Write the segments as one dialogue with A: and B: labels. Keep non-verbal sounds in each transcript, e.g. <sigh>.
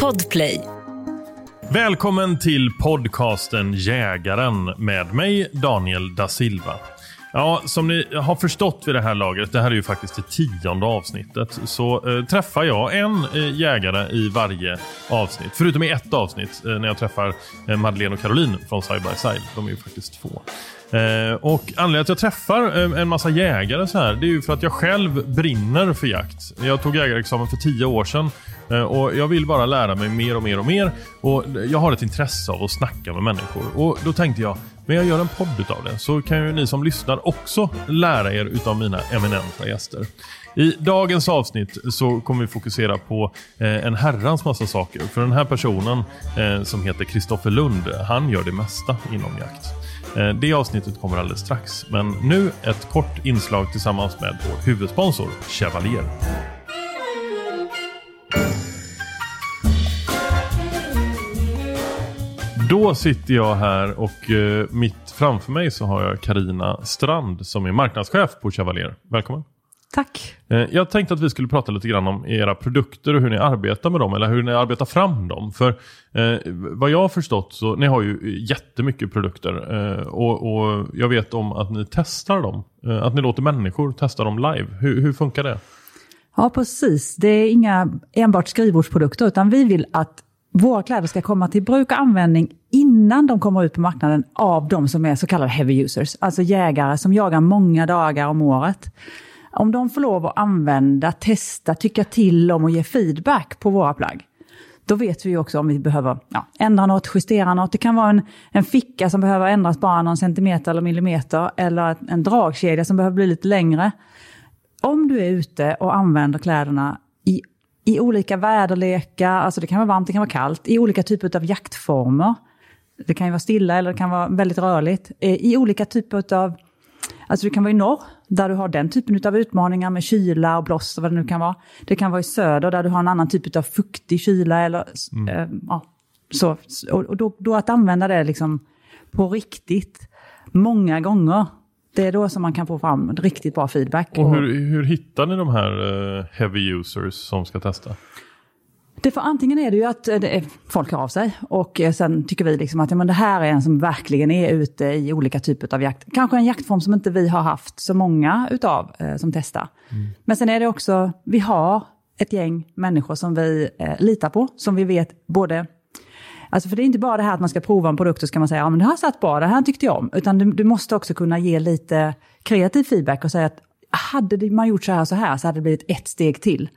A: Podplay.
B: Välkommen till podcasten Jägaren med mig Daniel da Silva. Ja, som ni har förstått vid det här laget, det här är ju faktiskt det tionde avsnittet, så eh, träffar jag en eh, jägare i varje avsnitt. Förutom i ett avsnitt eh, när jag träffar eh, Madeleine och Caroline från Side by Side. De är ju faktiskt två. Eh, och anledningen till att jag träffar eh, en massa jägare så här, det är ju för att jag själv brinner för jakt. Jag tog jägarexamen för tio år sedan eh, och jag vill bara lära mig mer och mer och mer. Och jag har ett intresse av att snacka med människor. Och då tänkte jag, men jag gör en podd utav det. Så kan ju ni som lyssnar också lära er utav mina eminenta gäster. I dagens avsnitt så kommer vi fokusera på eh, en herrans massa saker. För den här personen eh, som heter Kristoffer Lund, han gör det mesta inom jakt. Eh, det avsnittet kommer alldeles strax. Men nu ett kort inslag tillsammans med vår huvudsponsor Chevalier. Då sitter jag här och eh, mitt framför mig så har jag Karina Strand som är marknadschef på Chevalier. Välkommen!
C: Tack.
B: Eh, Jag tänkte att vi skulle prata lite grann om era produkter och hur ni arbetar med dem eller hur ni arbetar fram dem. För eh, vad jag har förstått så ni har ju jättemycket produkter eh, och, och jag vet om att ni testar dem. Att ni låter människor testa dem live. Hur, hur funkar det?
C: Ja, precis. Det är inga enbart skrivbordsprodukter, utan vi vill att våra kläder ska komma till bruk och användning innan de kommer ut på marknaden av de som är så kallade heavy users. Alltså jägare som jagar många dagar om året. Om de får lov att använda, testa, tycka till om och ge feedback på våra plagg. Då vet vi ju också om vi behöver ja, ändra något, justera något. Det kan vara en, en ficka som behöver ändras bara någon centimeter eller millimeter. Eller en dragkedja som behöver bli lite längre. Om du är ute och använder kläderna i, i olika väderlekar, alltså det kan vara varmt, det kan vara kallt, i olika typer av jaktformer. Det kan ju vara stilla eller det kan vara väldigt rörligt. Eh, I olika typer av, alltså det kan vara i norr, där du har den typen av utmaningar med kyla och blåst och vad det nu kan vara. Det kan vara i söder där du har en annan typ av fuktig kyla eller eh, ja, så. Och, och då, då att använda det liksom på riktigt många gånger, det är då som man kan få fram riktigt bra feedback.
B: Och hur, hur hittar ni de här eh, heavy users som ska testa?
C: Det för antingen är det ju att eh, det är, folk hör av sig och eh, sen tycker vi liksom att ja, men det här är en som verkligen är ute i olika typer av jakt. Kanske en jaktform som inte vi har haft så många utav eh, som testar. Men sen är det också, vi har ett gäng människor som vi eh, litar på, som vi vet både Alltså för det är inte bara det här att man ska prova en produkt och ska man säga ja men det här satt bra, det här tyckte jag om. Utan du, du måste också kunna ge lite kreativ feedback och säga att hade man gjort så här så här så hade det blivit ett steg till.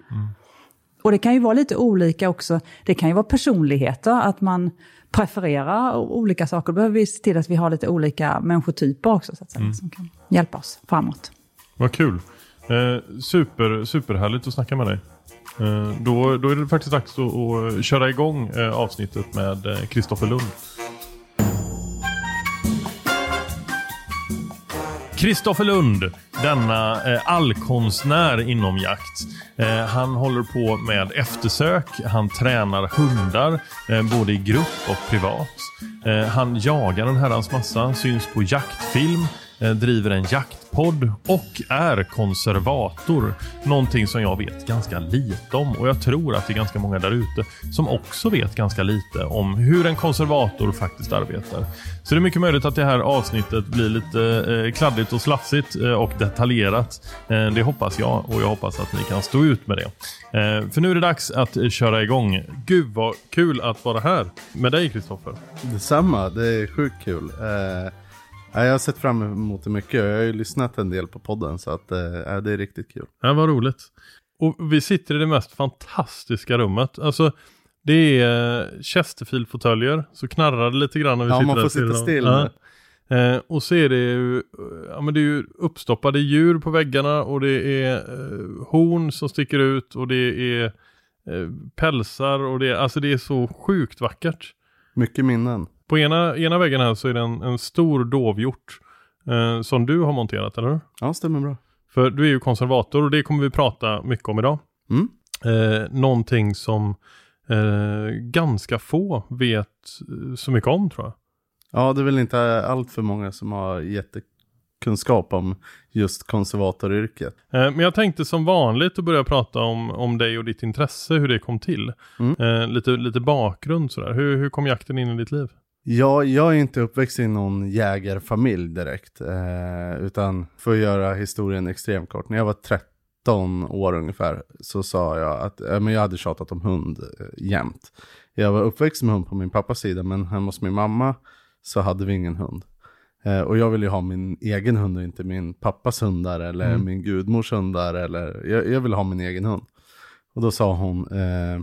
C: Och det kan ju vara lite olika också. Det kan ju vara personligheter, att man prefererar olika saker. Då behöver vi se till att vi har lite olika människotyper också, så att säga, som kan hjälpa oss framåt.
B: Vad kul. Eh, super, superhärligt att snacka med dig. Eh, då, då är det faktiskt dags att, att köra igång eh, avsnittet med eh, Kristoffer Lund. Kristoffer Lund, denna eh, allkonstnär inom jakt. Eh, han håller på med eftersök, han tränar hundar, eh, både i grupp och privat. Eh, han jagar en herrans massa, syns på jaktfilm, Eh, driver en jaktpodd och är konservator. Någonting som jag vet ganska lite om och jag tror att det är ganska många där ute som också vet ganska lite om hur en konservator faktiskt arbetar. Så det är mycket möjligt att det här avsnittet blir lite eh, kladdigt och slafsigt eh, och detaljerat. Det hoppas jag och jag hoppas att ni kan stå ut med det. För nu är det dags att köra igång. Gud vad kul att vara här med dig Kristoffer.
D: Detsamma, det är sjukt kul. Eh, jag har sett fram emot det mycket. Jag har ju lyssnat en del på podden så att, ja, det är riktigt kul.
B: Ja, vad roligt. Och vi sitter i det mest fantastiska rummet. Alltså, det är eh, Chesterfield-fåtöljer. Så knarrar det lite grann när vi
D: Ja,
B: sitter
D: man
B: där
D: får sitta still.
B: Ja. Eh, och så är det ju, ja, men det är ju uppstoppade djur på väggarna och det är eh, horn som sticker ut och det är eh, pälsar och det, är- alltså det är så sjukt vackert.
D: Mycket minnen.
B: På ena, ena väggen här så är det en, en stor dovhjort eh, som du har monterat, eller hur?
D: Ja, stämmer bra.
B: För du är ju konservator och det kommer vi prata mycket om idag.
D: Mm.
B: Eh, någonting som eh, ganska få vet eh, så mycket om tror jag.
D: Ja, det är väl inte allt för många som har kunskap om just konservatoryrket.
B: Eh, Men jag tänkte som vanligt att börja prata om, om dig och ditt intresse, hur det kom till.
D: Mm.
B: Eh, lite, lite bakgrund sådär. Hur, hur kom jakten in i ditt liv?
D: Ja, jag är inte uppväxt i någon jägarfamilj direkt. Eh, utan för att göra historien extremt kort. När jag var 13 år ungefär så sa jag att eh, men jag hade tjatat om hund eh, jämt. Jag var uppväxt med hund på min pappas sida men hemma hos min mamma så hade vi ingen hund. Eh, och jag ville ju ha min egen hund och inte min pappas hundar eller
B: Mm.
D: min gudmors hundar. Eller, jag, jag ville ha min egen hund. Och då sa hon eh,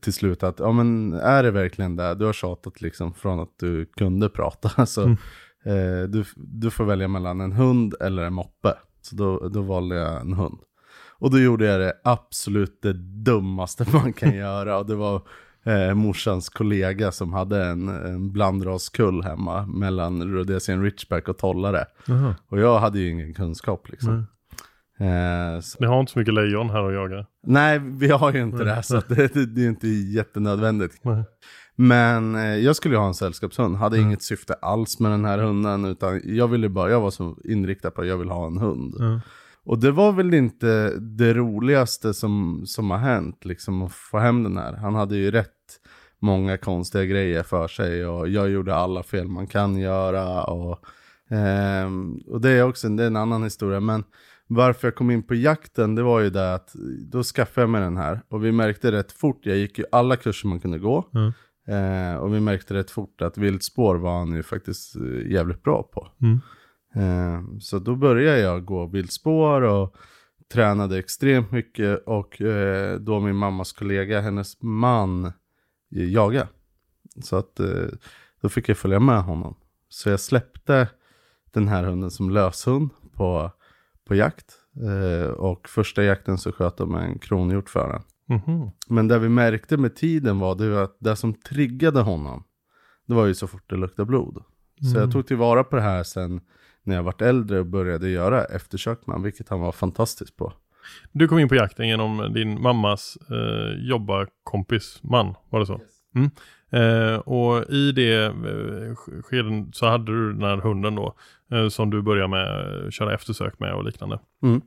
D: till slut att, ja men är det verkligen det? Du har tjatat liksom från att du kunde prata. <laughs> Så
B: Mm.
D: eh, du, du får välja mellan en hund eller en moppe. Så då, då valde jag en hund. Och då gjorde jag det absolut det dummaste <laughs> man kan göra. Och det var eh, morsans kollega som hade en, en blandraskull hemma mellan rhodesian ridgeback och tollare.
B: Jaha.
D: Och jag hade ju ingen kunskap liksom. Eh,
B: Ni har inte så mycket lejon här att jaga.
D: nej, vi har ju inte
B: Nej.
D: det, så det, det, är inte jättenödvändigt.
B: Nej.
D: Men eh, jag skulle ju ha en sällskapshund, hade
B: Mm.
D: inget syfte alls med den här hunden, utan jag ville bara, jag var så inriktad på att jag vill ha en hund.
B: Ja.
D: Och det var väl inte det roligaste som, som har hänt, liksom att få hem den här. Han hade ju rätt många konstiga grejer för sig och jag gjorde alla fel man kan göra. Och, ehm, och det är också det är en annan historia, men varför jag kom in på jakten, det var ju det att då skaffade jag mig den här. Och vi märkte rätt fort, jag gick ju alla kurser man kunde gå.
B: Mm.
D: Eh, och vi märkte rätt fort att viltspår var han ju faktiskt eh, jävligt bra på.
B: Mm.
D: Eh, så då började jag gå viltspår och tränade extremt mycket och eh, då min mammas kollega, hennes man, eh, jaga. Så att eh, då fick jag följa med honom. Så jag släppte den här hunden som löshund på, på jakt. Eh, och första jakten så sköt de en kronhjort för den.
B: Mhm.
D: Men det vi märkte med tiden var det att det som triggade honom, det var ju så fort det luktade blod. Så
B: Mm.
D: jag tog tillvara på det här sen när jag vart äldre och började göra eftersök med vilket han var fantastisk på.
B: Du kom in på jakten genom din mammas eh, jobbarkompis man, var det så? Mm. Eh, och i det eh, skeden så hade du den här hunden då, eh, som du började med köra eftersök med och liknande.
D: Mm.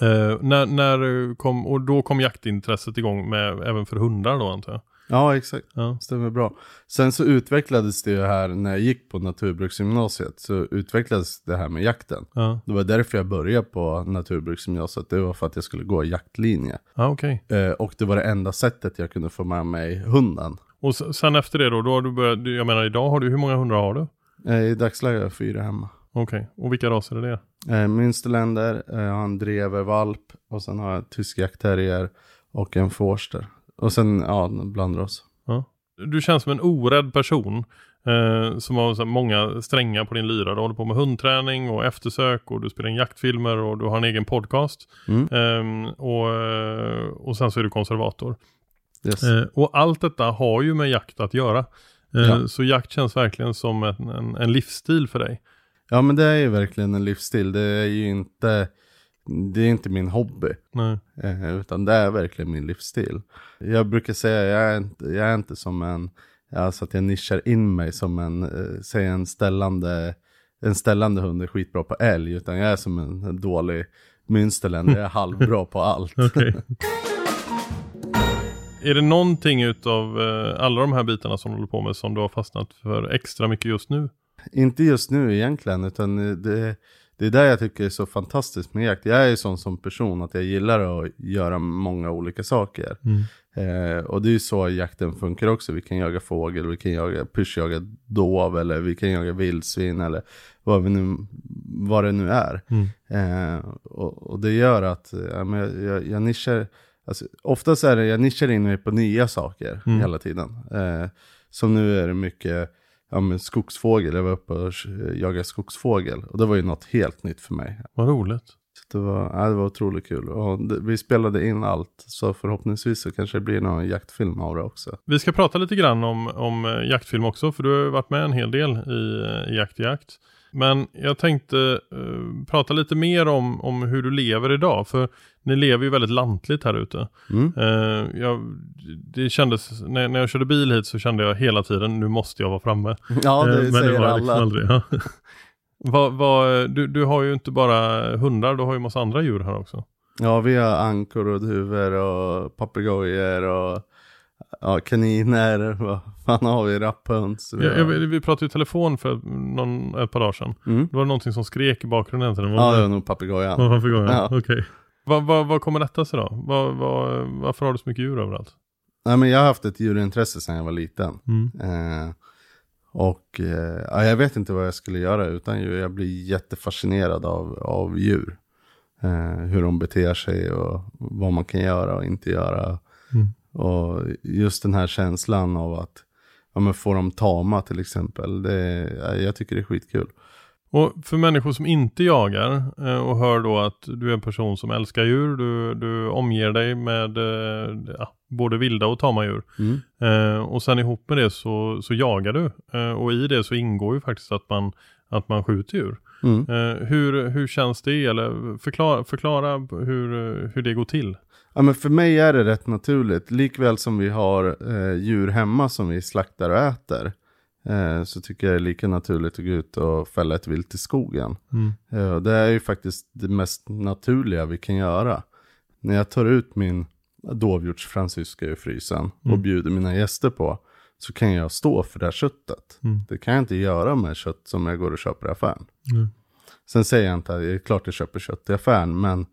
B: Eh, när, när kom, och då kom jaktintresset igång med, även för hundar då antar jag?
D: Ja, exakt.
B: Ja.
D: Stämmer bra. Sen så utvecklades det ju här när jag gick på naturbruksgymnasiet så utvecklades det här med jakten.
B: Ja,
D: Det var därför jag började på naturbruksgymnasiet. Det var för att jag skulle gå jaktlinje.
B: ja okej.
D: Eh, och det var det enda sättet jag kunde få med mig hunden.
B: Och sen efter det då, då har du börjat, jag menar idag har du, hur många hundar har du?
D: Eh, I dagsläget har jag fyra hemma.
B: Okej, och vilka raser är det?
D: Eh, Münsterländer, eh, jag har en drevervalp och sen har jag tysk jaktterrier och en forster. Och sen, ja, blandras.
B: Ja. Du känns som en orädd person. Eh, som har så många strängar på din lyra. Du håller på med hundträning och eftersök och du spelar in jaktfilmer och du har en egen podcast.
D: Mm.
B: Ehm, och, eh, och sen så är du konservator.
D: Yes.
B: Eh, och allt detta har ju med jakt att göra. Eh,
D: Ja.
B: Så jakt känns verkligen som en, en, en livsstil för dig.
D: Ja men det är ju verkligen en livsstil. Det är ju inte, det är inte min hobby.
B: Nej.
D: Eh, utan det är verkligen min livsstil. Jag brukar säga, jag är inte, jag är inte som en, alltså att jag nischar in mig som en, säg en ställande, en ställande hund är skitbra på älg. Utan jag är som en, dålig münsterländer, jag är halvbra på allt. <laughs> <laughs>
B: är det någonting utav eh, alla de här bitarna som du håller på med som du har fastnat för extra mycket just nu?
D: Inte just nu egentligen, utan det, det är det jag tycker är så fantastiskt med jakt. Jag är ju sån som person att jag gillar att göra många olika saker. Eh, och det är ju så jakten funkar också. Vi kan jaga fågel, vi kan jaga pyrschjaga dov eller vi kan jaga vildsvin eller vad, vi nu, vad det nu är.
B: Mm.
D: Eh, och, och det gör att eh, ja, men jag, jag, jag nischar, alltså, oftast är det, jag nischar in mig på nya saker
B: Mm.
D: hela tiden. Eh, som nu är det mycket ja, men skogsfågel, jag var uppe och jagade skogsfågel. Och det var ju något helt nytt för mig.
B: Vad roligt.
D: Så det var, ja, det var otroligt kul. Och det, vi spelade in allt. Så förhoppningsvis så kanske det blir någon jaktfilm av det också.
B: Vi ska prata lite grann om, om eh, jaktfilm också, för du har varit med en hel del i, eh, i Jakt i Jakt. Men jag tänkte eh, prata lite mer om, om hur du lever idag, för ni lever ju väldigt lantligt här ute.
D: Mm.
B: Eh, jag, det kändes, när, när jag körde bil hit så kände jag hela tiden, nu måste jag vara framme.
D: Ja, det
B: men
D: säger
B: var liksom
D: alla.
B: aldrig, ja. <laughs> Vad, vad, du, du har ju inte bara hundar, du har ju massa andra djur här också.
D: Ja, vi har ankor och duvor och papegojor och ja, kaniner. Vad fan har vi? Rapphöns. Vi
B: Ja, jag, vi pratade i telefon för någon, ett par dagar sedan.
D: Mm.
B: Det var någonting som skrek i bakgrunden. egentligen.
D: Ja, det var nog papegojan.
B: Går jag?
D: Ja.
B: Okej. Vad, vad, vad kommer detta sig då? Vad, vad, varför har du så mycket djur överallt?
D: Nej, men jag har haft ett djurintresse sedan jag var liten.
B: Mm.
D: Eh, och eh, ja, jag vet inte vad jag skulle göra utan djur. Jag blir jättefascinerad av, av djur. Eh, hur de beter sig och vad man kan göra och inte göra.
B: Mm.
D: Och just den här känslan av att ja, men få dem tama till exempel. Det, ja, jag tycker det är skitkul.
B: Och för människor som inte jagar eh, och hör då att du är en person som älskar djur, du, du omger dig med eh, ja, både vilda och tama djur.
D: Mm.
B: Eh, och sen ihop med det så, så jagar du. Eh, och i det så ingår ju faktiskt att man, att man skjuter djur.
D: Mm.
B: Eh, hur, hur känns det? Eller förklara, förklara hur, hur det går till.
D: Ja, men för mig är det rätt naturligt. Likväl som vi har eh, djur hemma som vi slaktar och äter. Eh, så tycker jag det är lika naturligt att gå ut och fälla ett vilt i skogen.
B: Mm.
D: Eh, det är ju faktiskt det mest naturliga vi kan göra. När jag tar ut min dovhjortsfransyska ur frysen och
B: Mm.
D: bjuder mina gäster på. Så kan jag stå för det här köttet.
B: Mm.
D: Det kan jag inte göra med kött som jag går och köper i affären.
B: Mm.
D: Sen säger jag inte att det är klart jag köper kött i affären, men,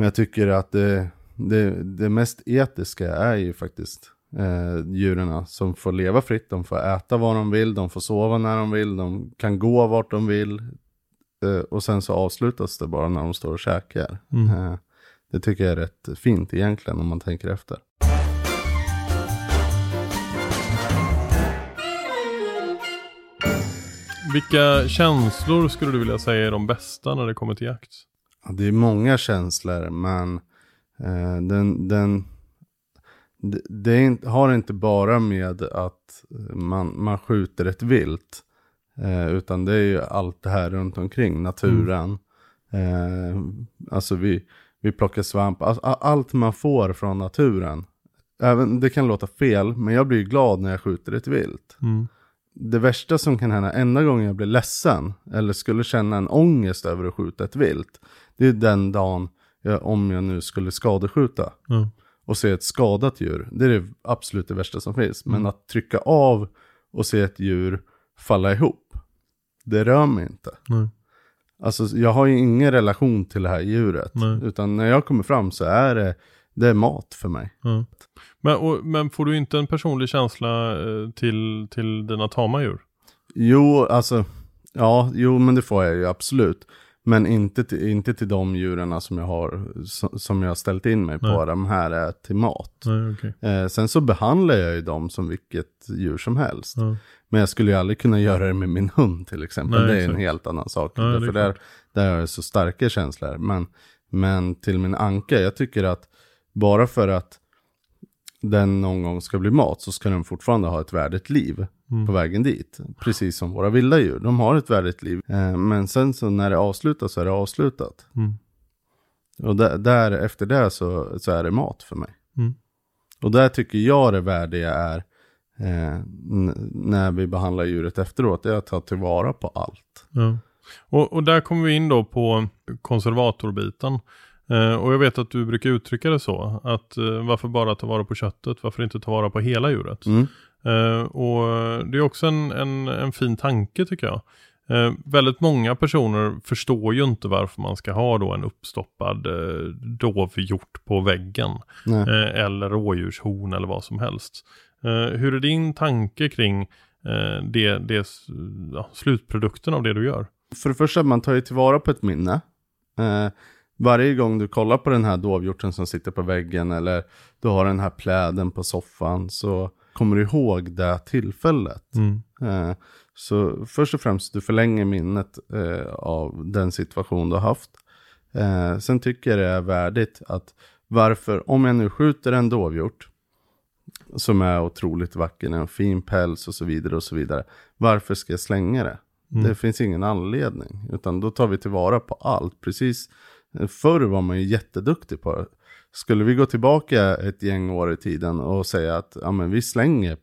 D: men jag tycker att det, det, det mest etiska är ju faktiskt eh, djuren som får leva fritt, de får äta vad de vill, de får sova när de vill, de kan gå vart de vill. Eh, och sen så avslutas det bara när de står och käkar.
B: Mm.
D: Eh, det tycker jag är rätt fint egentligen om man tänker efter.
B: Vilka känslor skulle du vilja säga är de bästa när det kommer till jakt?
D: Ja, det är många känslor, men eh, den, den, det, det är inte, har inte bara med att eh, man, man skjuter ett vilt. Eh, utan det är ju allt det här runt omkring, naturen. Eh, alltså vi, vi plockar svamp, alltså, allt man får från naturen. Även, det kan låta fel, men jag blir glad när jag skjuter ett vilt
B: Mm
D: det värsta som kan hända, enda gången jag blir ledsen eller skulle känna en ångest över att skjuta ett vilt, det är den dagen jag, om jag nu skulle skadeskjuta
B: Ja.
D: och se ett skadat djur. Det är det absolut det värsta som finns. Men att trycka av och se ett djur falla ihop, det rör mig inte.
B: Nej.
D: Alltså jag har ju ingen relation till det här djuret.
B: Nej.
D: Utan när jag kommer fram så är det, det är mat för mig.
B: Ja. Men, och, men får du inte en personlig känsla eh, till, till dina tama djur?
D: Jo, alltså, ja, jo men det får jag ju absolut. Men inte till, inte till de djuren som jag har, som, jag har ställt in mig på.
B: Nej.
D: De här är till mat.
B: Nej, okej.
D: Eh, sen så behandlar jag ju dem som vilket djur som helst.
B: Ja.
D: Men jag skulle ju aldrig kunna göra det med min hund till exempel.
B: Nej,
D: det är
B: exakt.
D: en helt annan sak.
B: Ja,
D: för där, där har jag så starka känslor. Men, men till min anka, jag tycker att bara för att den någon gång ska bli mat så ska den fortfarande ha ett värdigt liv
B: Mm.
D: på vägen dit. Precis som våra vilda djur. De har ett värdigt liv. Eh, men sen så när det avslutas så är det avslutat.
B: Mm.
D: Och där, där efter det så, så är det mat för mig.
B: Mm.
D: Och där tycker jag det värdiga är eh, när vi behandlar djuret efteråt, det är att ta tillvara på allt.
B: Ja. Och, och där kommer vi in då på konservatorbiten. Eh, och jag vet att du brukar uttrycka det så. Att eh, varför bara ta vara på köttet? Varför inte ta vara på hela djuret?
D: Mm.
B: Eh, och det är också en, en, en fin tanke tycker jag. Eh, väldigt många personer förstår ju inte varför man ska ha då en uppstoppad eh, dovhjort på väggen. Eh, eller rådjurshorn eller vad som helst. Eh, hur är din tanke kring eh, det, det, ja, slutprodukten av det du gör?
D: För det första, man tar ju tillvara på ett minne. Varje gång du kollar på den här dovhjorten som sitter på väggen eller du har den här pläden på soffan så kommer du ihåg det tillfället.
B: Mm.
D: Eh, så först och främst, du förlänger minnet eh, av den situation du har haft. Eh, sen tycker jag det är värdigt att varför, om jag nu skjuter en dovhjort som är otroligt vacker, en fin päls och så vidare och så vidare. Varför ska jag slänga det?
B: Mm.
D: Det finns ingen anledning, utan då tar vi tillvara på allt. Precis, förr var man ju jätteduktig på det. Skulle vi gå tillbaka ett gäng år i tiden och säga att ja, men vi slänger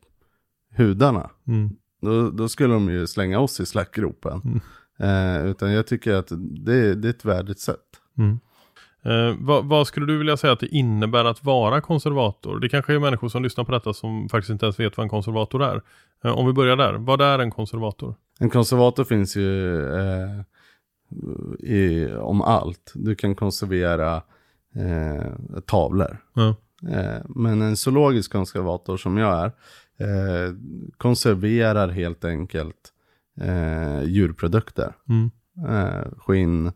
D: hudarna,
B: Mm.
D: då, då skulle de ju slänga oss i slackgropen.
B: Mm.
D: Eh, utan jag tycker att det, det är ett värdigt sätt.
B: Mm. Eh, vad, vad, skulle du vilja säga att det innebär att vara konservator? Det kanske är människor som lyssnar på detta som faktiskt inte ens vet vad en konservator är. Eh, om vi börjar där, vad är en konservator?
D: En konservator finns ju eh, i, om allt. Du kan konservera eh, tavlor.
B: Ja.
D: Eh, men en zoologisk konservator som jag är eh, konserverar helt enkelt eh, djurprodukter.
B: Mm.
D: Eh, skinn,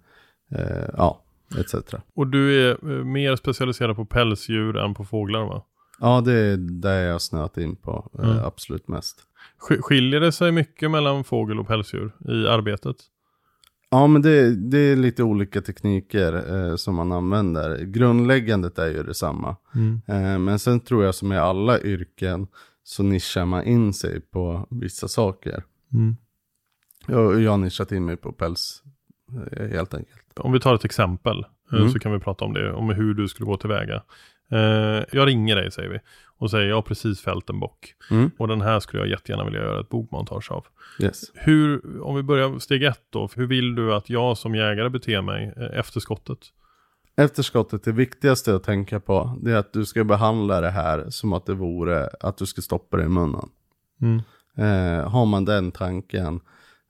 D: eh, ja, etc.
B: Och du är eh, mer specialiserad på pälsdjur än på fåglar va?
D: Ja, det är det jag snöat in på eh,
B: Mm.
D: absolut mest.
B: Sk- Skiljer det sig mycket mellan fågel och pälsdjur i arbetet?
D: Ja, men det, det är lite olika tekniker eh, som man använder. Grundläggandet är ju detsamma.
B: Mm.
D: Eh, men sen tror jag som i alla yrken så nischar man in sig på vissa saker.
B: Mm.
D: Jag, jag har nischat in mig på päls eh, helt enkelt.
B: Om vi tar ett exempel eh,
D: Mm.
B: så kan vi prata om det, om hur du skulle gå tillväga. Eh, jag ringer dig säger vi och säger jag har precis fällt en bock
D: Mm.
B: och den här skulle jag jättegärna vilja göra ett bokmontage av.
D: Yes.
B: Hur, om vi börjar steg ett då, hur vill du att jag som jägare beter mig eh, efter skottet?
D: Efterskottet, det viktigaste att tänka på det är att du ska behandla det här som att det vore att du ska stoppa det i munnen.
B: Mm.
D: Eh, har man den tanken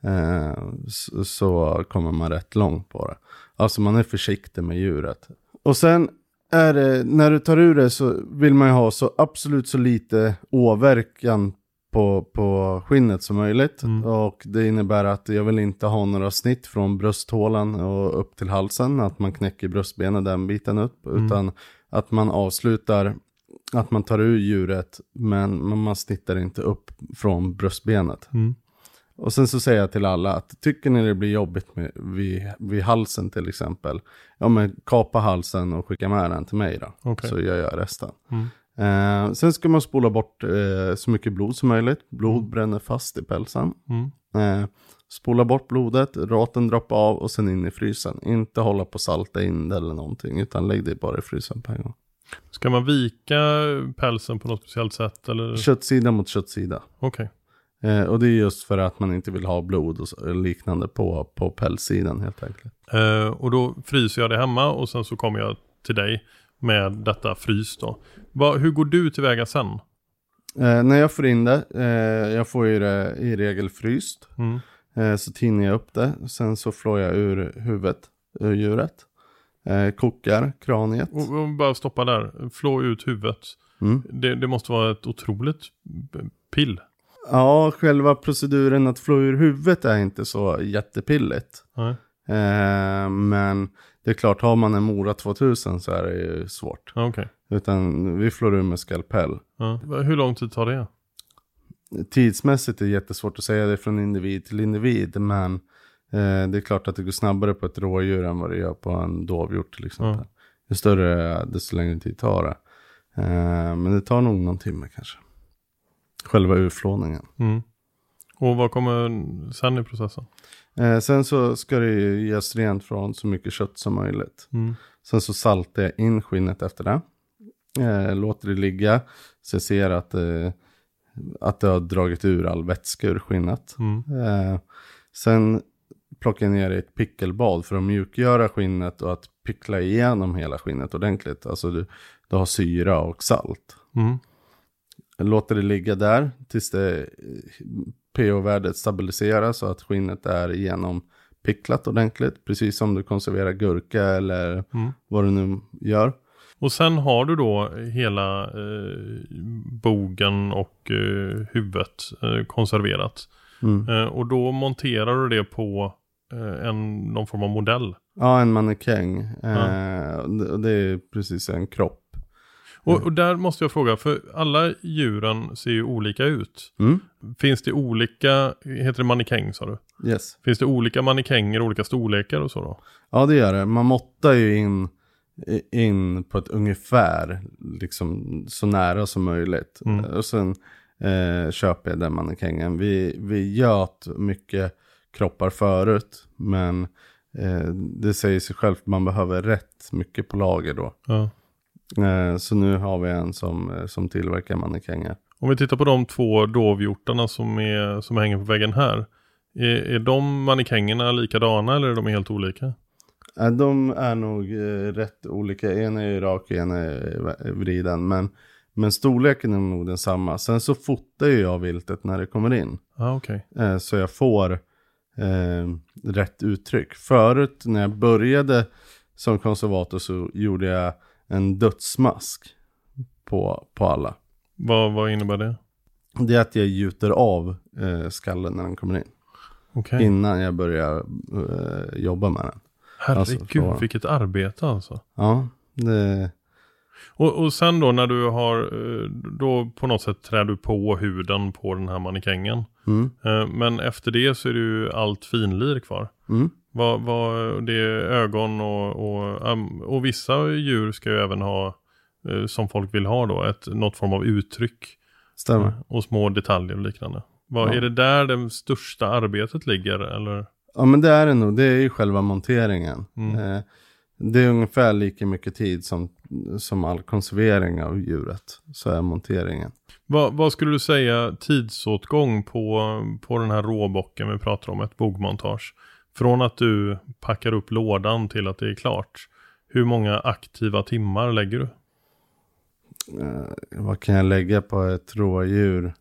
D: eh, så, så kommer man rätt långt på det. Alltså man är försiktig med djuret. Och sen är det, när du tar ur det så vill man ju ha så absolut så lite åverkan på, på skinnet som möjligt.
B: Mm.
D: Och det innebär att jag vill inte ha några snitt från brösthålan och upp till halsen. Att man knäcker bröstbenet den biten upp.
B: Mm.
D: Utan att man avslutar, att man tar ur djuret men man snittar inte upp från bröstbenet.
B: Mm.
D: Och sen så säger jag till alla att tycker ni det blir jobbigt med, vid, vid halsen till exempel. Ja men kapa halsen och skicka med den till mig då.
B: Okej.
D: Så gör jag resten.
B: Mm.
D: Eh, sen ska man spola bort eh, så mycket blod som möjligt. Blod bränner fast i pälsen.
B: Mm.
D: Eh, spola bort blodet, raten droppa av och sen in i frysen. Inte hålla på salta in det eller någonting. Utan lägg det bara i frysen på en gång.
B: Ska man vika pälsen på något speciellt sätt eller?
D: Köttsida mot köttsida.
B: Okej.
D: Eh, och det är just för att man inte vill ha blod och liknande på, på pälssidan helt enkelt.
B: Eh, och då fryser jag det hemma och sen så kommer jag till dig med detta frys då. Va, hur går du tillväga sen?
D: Eh, när jag får in det, eh, jag får ju det i regel fryst.
B: Mm.
D: Eh, så tinar jag upp det. Sen så flår jag ur huvudet, ur djuret. Eh, kokar kraniet.
B: Och, och bara stoppa där, flå ut huvudet.
D: Mm.
B: Det, det måste vara ett otroligt pill.
D: Ja, själva proceduren att flå ur huvudet är inte så jättepilligt.
B: Nej.
D: Eh, men det är klart, har man en Mora 2000 så är det ju svårt.
B: Ja, Okej.
D: Utan vi flår ur med skalpell.
B: Ja. Hur lång tid tar det?
D: Tidsmässigt är det jättesvårt att säga det från individ till individ. Men eh, det är klart att det går snabbare på ett rådjur än vad det gör på en dovhjort till exempel. Ju större det är, desto längre tid tar det. Eh, men det tar nog någon timme kanske. Själva urflåningen.
B: Mm. Och vad kommer sen i processen?
D: Eh, sen så ska det ju göras rent från så mycket kött som möjligt.
B: Mm.
D: Sen så saltar jag in skinnet efter det. Eh, låter det ligga. Så jag ser att, eh, att det har dragit ur all vätska ur skinnet.
B: Mm.
D: Eh, sen plockar jag ner det i ett pickelbad för att mjukgöra skinnet och att pickla igenom hela skinnet ordentligt. Alltså du, du har syra och salt.
B: Mm.
D: Jag låter det ligga där tills det eh, pH-värdet stabiliseras så att skinnet är igenom picklat ordentligt. Precis som du konserverar gurka eller
B: Mm.
D: vad du nu gör.
B: Och sen har du då hela eh, bogen och eh, huvudet eh, konserverat.
D: Mm.
B: Eh, och då monterar du det på eh, en, någon form av modell.
D: Ja, en mannekäng. Och det är precis en kropp.
B: Och, och där måste jag fråga, för alla djuren ser ju olika ut.
D: Mm.
B: Finns det olika, heter det mannekäng sa du?
D: Yes.
B: Finns det olika mannekänger, olika storlekar och så då?
D: Ja, det gör det. Man måttar ju in, in på ett ungefär, liksom så nära som möjligt.
B: Mm.
D: Och sen eh, köper jag den mannekängen. Vi, vi göt mycket kroppar förut, men eh, det säger sig självt, man behöver rätt mycket på lager då.
B: Ja.
D: Eh, så nu har vi en som, eh, som tillverkar mannekänger.
B: Om vi tittar på de två dovhjortarna som, är, som hänger på väggen här. Är, är de mannekängerna likadana eller är de helt olika?
D: Ja, de är nog eh, rätt olika. En är rak och en är vriden. Men, men storleken är nog densamma. Sen så fotar jag viltet när det kommer in.
B: Ah, okay.
D: Eh, så jag får eh, rätt uttryck. Förut när jag började som konservator så gjorde jag en dödsmask på, på alla.
B: Vad, vad innebär det?
D: Det är att jag gjuter av eh, skallen när den kommer in.
B: Okay.
D: Innan jag börjar eh, jobba med den.
B: Herregud, alltså, vilket arbete alltså.
D: Ja, det...
B: Och, och sen då när du har, eh, då på något sätt trär du på huden på den här mannekängen.
D: Mm.
B: Eh, men efter det så är det ju allt finlir kvar.
D: Mm.
B: Vad, vad, det är ögon och, och, och vissa djur ska ju även ha, eh, som folk vill ha då, ett, något form av uttryck.
D: Stämmer.
B: Och små detaljer och liknande. Vad, ja. Är det där det största arbetet ligger eller?
D: Ja men det är det nog, det är ju själva monteringen.
B: Mm.
D: Eh, det är ungefär lika mycket tid som, som all konservering av djuret. Så är monteringen.
B: Vad, vad skulle du säga tidsåtgång på, på den här råbocken vi pratar om, ett bogmontage? Från att du packar upp lådan till att det är klart. Hur många aktiva timmar lägger du?
D: Eh, vad kan jag lägga på ett rådjur?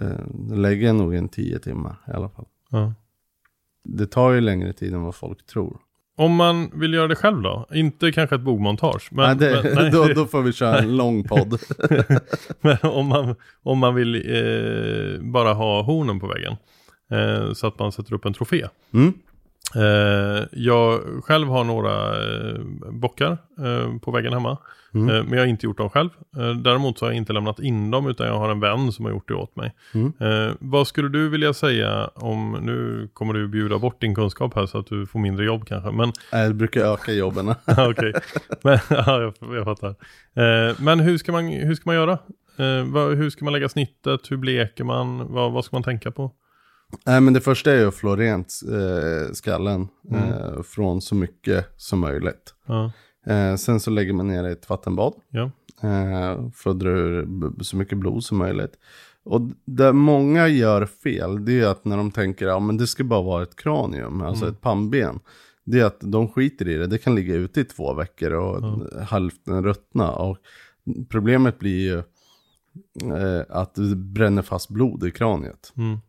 D: Eh, lägger jag nog en tio timmar i alla fall.
B: Ja.
D: Det tar ju längre tid än vad folk tror.
B: Om man vill göra det själv då? Inte kanske ett bogmontage. Men,
D: nej, det,
B: men, nej. <laughs>
D: Då, då, får vi köra en lång podd. <laughs>
B: men om man, om man vill eh, bara ha hornen på väggen. Eh, så att man sätter upp en trofé.
D: Mm.
B: Eh, jag själv har några eh, bockar eh, på väggen hemma.
D: Mm.
B: Eh, men jag har inte gjort dem själv. Däremot så har jag inte lämnat in dem utan jag har en vän som har gjort det åt mig.
D: Mm.
B: Vad skulle du vilja säga om, nu kommer du bjuda bort din kunskap här så att du får mindre jobb kanske. Men, <laughs>
D: det brukar öka jobben. <laughs>
B: Okej, men <laughs> ja, jag, jag fattar. men hur ska man, hur ska man göra? Vad, hur ska man lägga snittet? Hur bleker man? Vad, vad ska man tänka på?
D: Nej men det första är ju att flå rent eh, skallen
B: Mm.
D: eh, från så mycket som möjligt.
B: Ja,
D: Eh, sen så lägger man ner det i ett vattenbad
B: ja,
D: eh, för att dra ur så mycket blod som möjligt. Och där många gör fel, det är att när de tänker att ja, det ska bara vara ett kranium, alltså
B: Mm.
D: ett pannben. Det är att de skiter i det, det kan ligga ute i två veckor och hälften ruttna. Och problemet blir ju eh, att det bränner fast blod i kraniet.
B: mm,
D: Ja,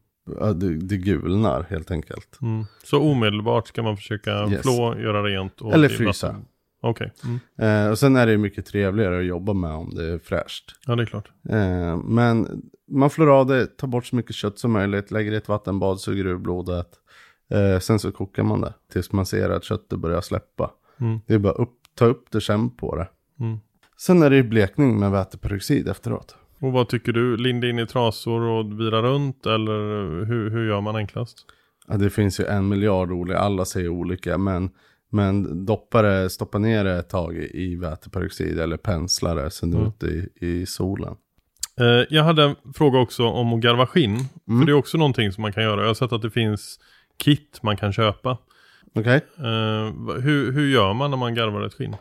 D: Det, det gulnar helt enkelt.
B: mm. Så omedelbart ska man försöka
D: Yes.
B: flå, göra rent. Och
D: Eller frysa.
B: Okej, mm.
D: Eh, och sen är det mycket trevligare att jobba med om det är fräscht.
B: ja det är klart.
D: Eh, men man flår av det, tar bort så mycket kött som möjligt, lägger i ett vattenbad, suger ur blodet. Eh, sen så kokar man det tills man ser att köttet börjar släppa.
B: Mm.
D: Det är bara upp, ta upp det, känn på det.
B: Mm.
D: Sen är det ju blekning med väteperoxid efteråt.
B: Och vad tycker du? Linda in i trasor och vira runt eller hur, hur gör man enklast?
D: Ja, det finns ju en miljard olika, alla säger olika, men, men doppa det, stoppa ner det ett tag i, väteperoxid eller pensla det sen
B: Mm.
D: ute i, i solen.
B: Eh, jag hade en fråga också om att garva skinn.
D: Mm.
B: För det är också någonting som man kan göra. Jag har sett att det finns kit man kan köpa.
D: Okej?
B: Eh, va- hur, hur gör man när man garvar ett skinn?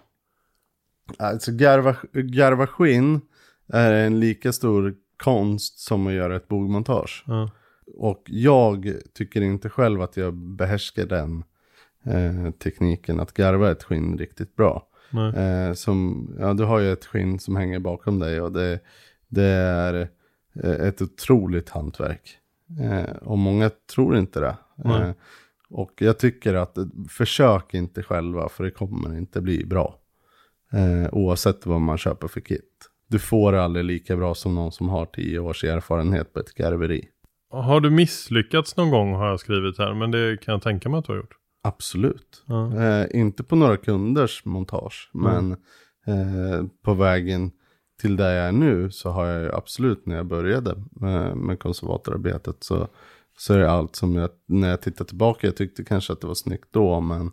D: Alltså garva, garva skinn är en lika stor konst som att göra ett bogmontage.
B: Ja.
D: Och jag tycker inte själv att jag behärskar den eh, tekniken att garva ett skinn riktigt bra. Eh, som, ja, du har ju ett skinn som hänger bakom dig och det, det är eh, ett otroligt hantverk. Eh, och många tror inte det. Eh, och jag tycker att försök inte själva för det kommer inte bli bra. Eh, oavsett vad man köper för kit. Du får aldrig lika bra som någon som har tio års erfarenhet på ett garveri.
B: Har du misslyckats någon gång har jag skrivit här. Men det kan jag tänka mig att du har gjort.
D: Absolut.
B: Ja.
D: Eh, inte på några kunders montage, men eh, på vägen till där jag är nu så har jag ju absolut när jag började med, med konservatorarbetet så, så är det allt som jag, när jag tittar tillbaka, jag tyckte kanske att det var snyggt då, men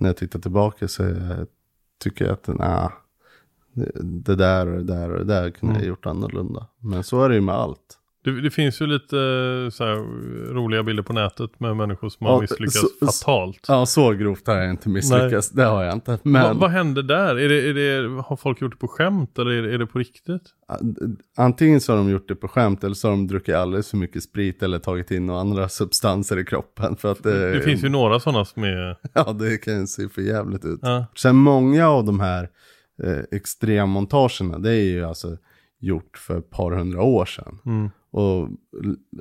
D: när jag tittar tillbaka så jag, tycker jag att nah, det, där och det där och det där kunde jag gjort annorlunda. Men så är det ju med allt.
B: Det, det finns ju lite eh, så här, roliga bilder på nätet med människor som
D: Ja,
B: har misslyckats
D: så-
B: fatalt.
D: Ja, så grovt har jag inte misslyckats. Det har jag inte. Men
B: Va, vad hände där? Är det, är det, har folk gjort det på skämt eller är det, är det på riktigt?
D: antingen så har de gjort det på skämt eller så har de druckit alldeles för mycket sprit eller tagit in några andra substanser i kroppen. För att det,
B: Det finns ju några sådana som är... <laughs>
D: Ja, det kan se för jävligt ut.
B: Ja.
D: Sen många av de här eh, extremmontagerna, det är ju alltså gjort för ett par hundra år sedan.
B: Mm.
D: Och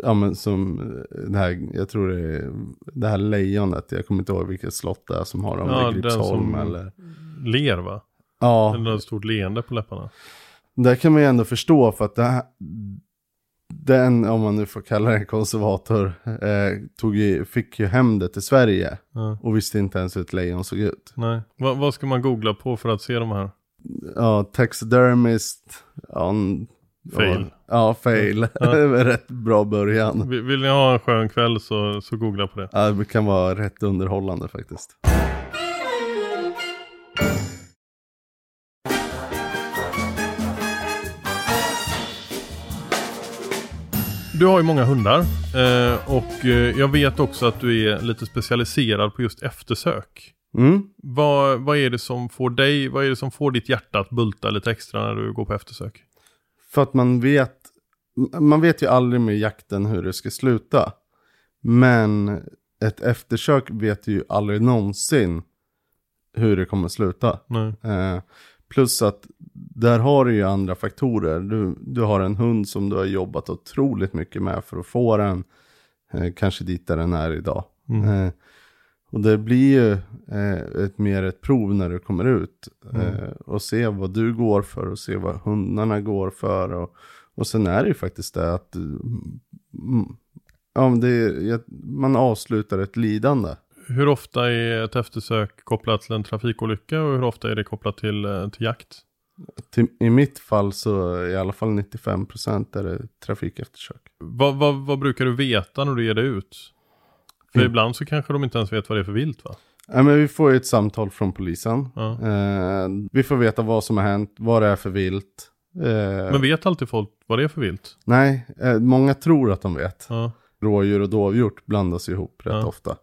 D: ja men som eh, det här, jag tror det är det här lejonet, jag kommer inte ihåg vilket slott det är som har dem,
B: Ja, den
D: Gripsholm eller...
B: Ler va?
D: Ja,
B: Eller ett stort leende på läpparna.
D: där kan man ju ändå förstå för att det här, den, om man nu får kalla det en konservator, eh, tog ju, fick ju hem det till Sverige
B: Ja.
D: och visste inte ens hur ett lejon såg ut.
B: Nej. Va, vad ska man googla på för att se de här?
D: Ja, taxidermist, ja,
B: Fail.
D: Ja, fail. <laughs> var rätt bra början.
B: Vill, vill ni ha en skön kväll så, så googla på det.
D: Ja, det kan vara rätt underhållande faktiskt.
B: Du har ju många hundar eh, och eh, jag vet också att du är lite specialiserad på just eftersök.
D: Mm.
B: Vad, vad är det som får dig, vad är det som får ditt hjärta att bulta lite extra när du går på eftersök?
D: För att man vet, man vet ju aldrig med jakten hur det ska sluta. Men ett eftersök vet ju aldrig någonsin hur det kommer sluta. Eh, plus att där har du ju andra faktorer. Du, du har en hund som du har jobbat otroligt mycket med för att få den eh, kanske dit där den är idag.
B: Mm.
D: Eh, och det blir ju eh, ett, mer ett prov när du kommer ut.
B: Mm.
D: Eh, och se vad du går för och se vad hundarna går för. Och, och sen är det ju faktiskt det att mm, ja, men det är, man avslutar ett lidande.
B: Hur ofta är ett eftersök kopplat till en trafikolycka och hur ofta är det kopplat till, eh, till jakt?
D: Till, I mitt fall så i alla fall 95% är det trafikeftersök.
B: Vad, vad, vad brukar du veta när du ger dig ut? För
D: Mm.
B: ibland så kanske de inte ens vet vad det är för vilt va?
D: Ja, men vi får ju ett samtal från polisen.
B: Ja.
D: Eh, vi får veta vad som har hänt, vad det är för vilt. Eh,
B: Men vet alltid folk vad det är för vilt?
D: Nej, eh, många tror att de vet.
B: Ja.
D: Rådjur och dovhjort blandas ihop rätt
B: Ja.
D: ofta.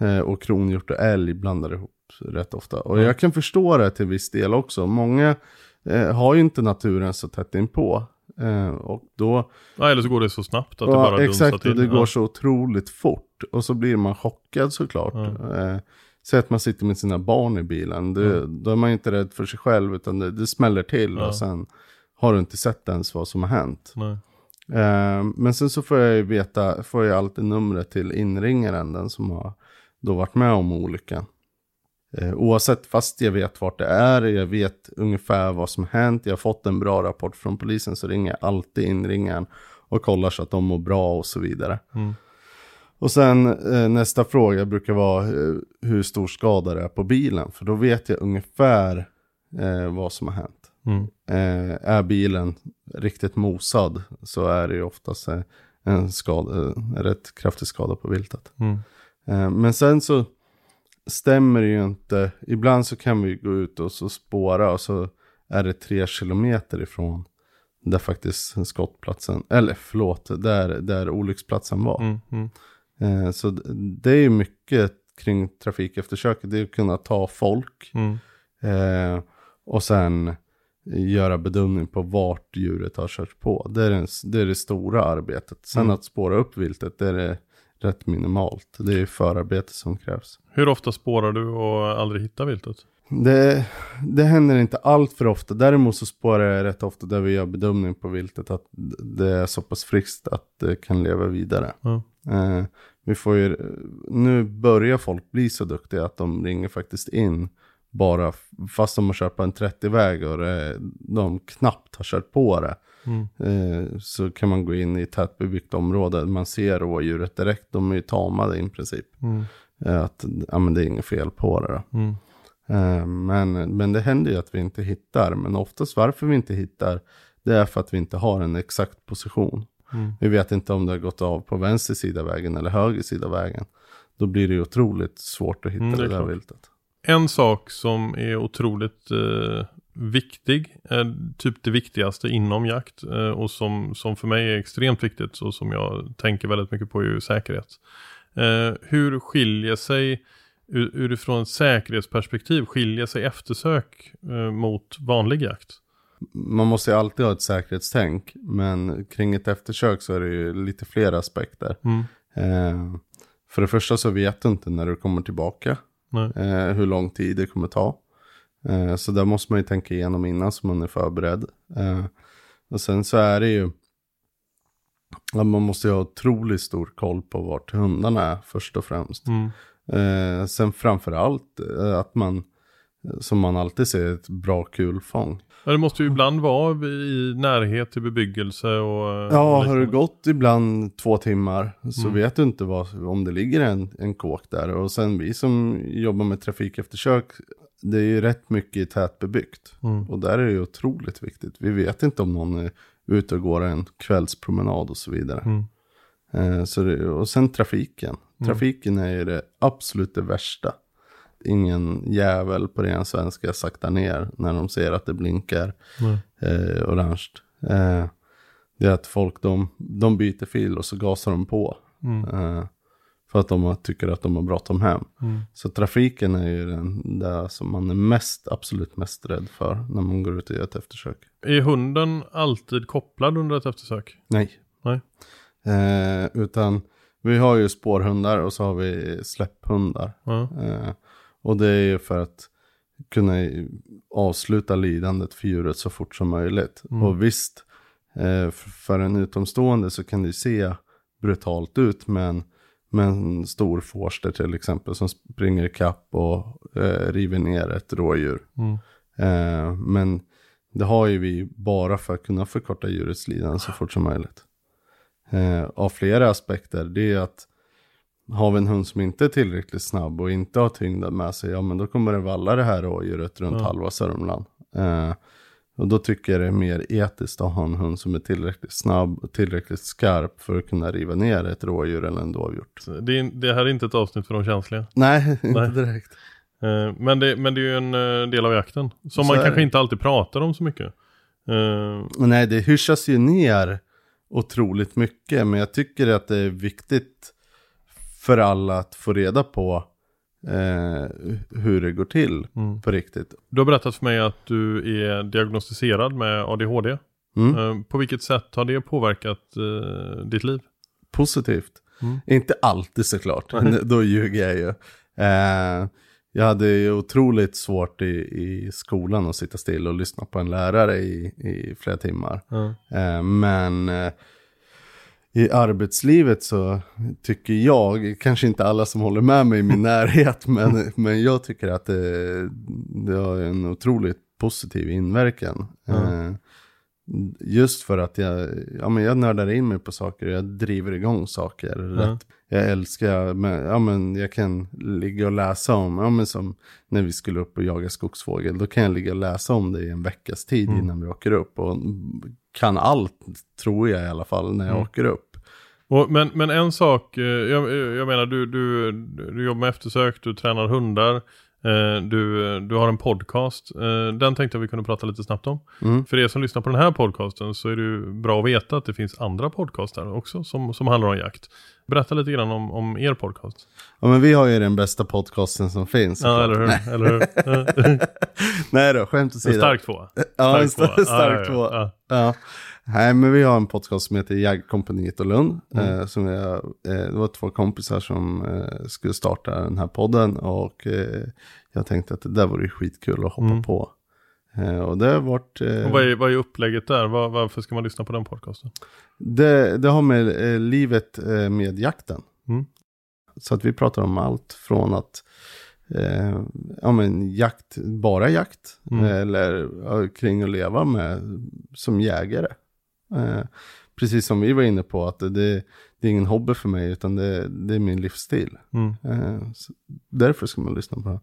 D: Eh, och kronhjort och älg blandar ihop rätt ofta. Och
B: Ja.
D: jag kan förstå det till viss del också. Många eh, har ju inte naturen så tätt inpå. Eh, och då,
B: ja. Eller så går det så snabbt att det
D: ja,
B: bara dunsar
D: exakt,
B: till.
D: och det
B: ja.
D: går så otroligt fort. Och så blir man chockad såklart.
B: Ja.
D: Eh, Säg att man sitter med sina barn i bilen. Det, Då är man inte rädd för sig själv utan det, det smäller till.
B: Ja.
D: Och sen har du inte sett ens vad som har hänt. Eh, men sen så får jag ju veta, får jag alltid numret till inringaren, den som har då varit med om olyckan. Eh, oavsett, fast jag vet vart det är, jag vet ungefär vad som hänt, jag har fått en bra rapport från polisen så ringer jag alltid inringaren och kollar så att de mår bra och så vidare.
B: Mm.
D: Och sen eh, nästa fråga brukar vara eh, hur stor skada det är på bilen, för då vet jag ungefär eh, vad som har hänt.
B: Mm.
D: Är bilen riktigt mosad så är det ju oftast en, skada, en rätt kraftig skada på viltet.
B: Mm.
D: Men sen så stämmer det ju inte. Ibland så kan vi gå ut och så spåra och så är det tre kilometer ifrån där faktiskt skottplatsen, eller förlåt, där, där olycksplatsen var.
B: Mm. Mm.
D: Eh, så det är ju mycket kring trafikeftersöket, det är att kunna ta folk
B: Mm.
D: Eh, och sen göra bedömning på vart djuret har kört på. Det är, den, det, är det stora arbetet. Sen
B: Mm.
D: att spåra upp viltet, det är det rätt minimalt. Det är förarbete som krävs.
B: Hur ofta spårar du och aldrig hittar viltet?
D: Det, det händer inte allt för ofta. Däremot så spårar jag rätt ofta där vi gör bedömning på viltet att det är så pass friskt att det kan leva vidare.
B: Ja.
D: Eh, vi får ju, nu börjar folk bli så duktiga att de ringer faktiskt in bara fast de har kört på en 30-väg och det, de knappt har kört på det.
B: Mm.
D: Eh, så kan man gå in i tätbebyggt område, man ser rådjuret direkt, de är ju tamade i princip.
B: Mm.
D: Eh, att ja, men det är inget fel på det då.
B: Mm.
D: Eh, men, men det händer ju att vi inte hittar, men oftast varför vi inte hittar, det är för att vi inte har en exakt position.
B: Mm.
D: Vi vet inte om det har gått av på vänster sida vägen eller höger sida vägen. Då blir det ju otroligt svårt att hitta
B: Mm, det
D: det där viltet.
B: En sak som är otroligt eh, viktig, eh, typ det viktigaste inom jakt eh, och som, som för mig är extremt viktigt och som jag tänker väldigt mycket på är ju säkerhet. Eh, hur skiljer sig ur- utifrån ett säkerhetsperspektiv skiljer sig eftersök mot vanlig jakt?
D: Man måste ju alltid ha ett säkerhetstänk, men kring ett eftersök så är det ju lite fler aspekter.
B: Mm.
D: Eh, för det första så vet du inte när du kommer tillbaka, eh, hur lång tid det kommer ta. Eh, så där måste man ju tänka igenom innan så man är förberedd. Eh, och sen så är det ju, att man måste ju ha otroligt stor koll på vart hundarna är först och främst.
B: Mm.
D: Eh, sen framför allt eh, att man, som man alltid ser, ett bra kulfång.
B: Ja, det måste ju ibland vara i närhet till bebyggelse och... eh,
D: Ja,
B: och
D: har det gått ibland två timmar så
B: Mm.
D: vet du inte vad, om det ligger en, en kåk där. Och sen vi som jobbar med trafikeftersök, det är ju rätt mycket tätbebyggt.
B: Mm.
D: Och där är det ju otroligt viktigt. Vi vet inte om någon är ute och går en kvällspromenad och så vidare.
B: Mm.
D: Eh, så det, och sen trafiken. Trafiken är ju det absolut det värsta. Ingen jävel på ren svenska saktar ner när de ser att det blinkar eh, orange. Eh, det är att folk de, de byter fil och så gasar de på.
B: Mm.
D: Eh, för att de tycker att de har bråttom hem.
B: Mm.
D: Så trafiken är ju den där som man är mest, absolut mest rädd för när man går ut gör ett eftersök.
B: Är hunden alltid kopplad under ett eftersök?
D: Nej.
B: Nej.
D: Eh, utan vi har ju spårhundar och så har vi släpphundar.
B: Ja.
D: Eh, och det är ju för att kunna i- avsluta lidandet för djuret så fort som möjligt.
B: Mm.
D: Och visst, eh, för en utomstående så kan det ju se brutalt ut med en, med en stor forster till exempel som springer ikapp och eh, river ner ett rådjur.
B: Mm.
D: Eh, men det har ju vi bara för att kunna förkorta djurets lidande så fort som möjligt. Eh, av flera aspekter, det är att har vi en hund som inte är tillräckligt snabb och inte har tyngden med sig, ja men då kommer det valla det här rådjuret runt
B: Ja.
D: halva Sörmland. Eh, och då tycker jag det är mer etiskt att ha en hund som är tillräckligt snabb och tillräckligt skarp för att kunna riva ner ett rådjur eller en dovhjort.
B: Det, är, det här är inte ett avsnitt för de känsliga.
D: Nej, <laughs> inte
B: Nej.
D: direkt.
B: Eh, Men det, men det är ju en eh, del av jakten. Som
D: Så
B: man kanske inte alltid pratar om så mycket. Eh,
D: Nej, det hyschas ju ner otroligt mycket. Men jag tycker att det är viktigt för alla att få reda på eh, hur det går till
B: Mm.
D: på riktigt.
B: Du har berättat för mig att du är diagnostiserad med ADHD.
D: Mm.
B: Eh, På vilket sätt har det påverkat eh, ditt liv?
D: Positivt.
B: Mm.
D: Inte alltid såklart, <laughs> då ljuger jag ju. Eh, jag hade ju otroligt svårt i, i skolan att sitta still och lyssna på en lärare i, i flera timmar. Eh, men eh, i arbetslivet så tycker jag, kanske inte alla som håller med mig i min <laughs> närhet, men, men jag tycker att det, det har en otroligt positiv inverkan. Eh, just för att jag, ja, men jag nördar in mig på saker, jag driver igång saker. Rätt. Jag älskar, men, ja, men jag kan ligga och läsa om, ja, men som när vi skulle upp och jaga skogsfågel, då kan jag ligga och läsa om det i en veckas tid innan vi åker upp. Och kan allt, tror jag i alla fall, när jag åker upp.
B: Och, men, men en sak, eh, jag, jag menar du, du, du jobbar med eftersök, du tränar hundar, eh, du, du har en podcast. Eh, den tänkte jag vi kunde prata lite snabbt om.
D: Mm.
B: För er som lyssnar på den här podcasten så är det ju bra att veta att det finns andra podcaster också som, som handlar om jakt. Berätta lite grann om, om er podcast.
D: Ja men vi har ju den bästa podcasten som finns.
B: Ja, eller hur?
D: Nej.
B: Eller hur? <laughs>
D: Nej då, skämt åsido.
B: En stark tvåa.
D: Ja, en
B: Stark tvåa. ja, ja. Ja.
D: Nej, men vi har en podcast som heter Jägarkompaniet och Lund.
B: Mm.
D: Eh, som jag, eh, det var två kompisar som eh, skulle starta den här podden. Och eh, jag tänkte att det där vore skitkul att hoppa
B: Mm.
D: på. Eh, och det har varit... Eh,
B: Och vad, är, vad är upplägget där? Var, varför ska man lyssna på den podcasten?
D: det, det har med livet med jakten.
B: Mm.
D: Så att vi pratar om allt från att eh, ja, men jakt, bara jakt.
B: Mm.
D: Eller ja, kring att leva med som jägare. Eh, precis som vi var inne på att det, det är ingen hobby för mig utan det, det är min livsstil.
B: Mm.
D: Eh, därför ska man lyssna på det.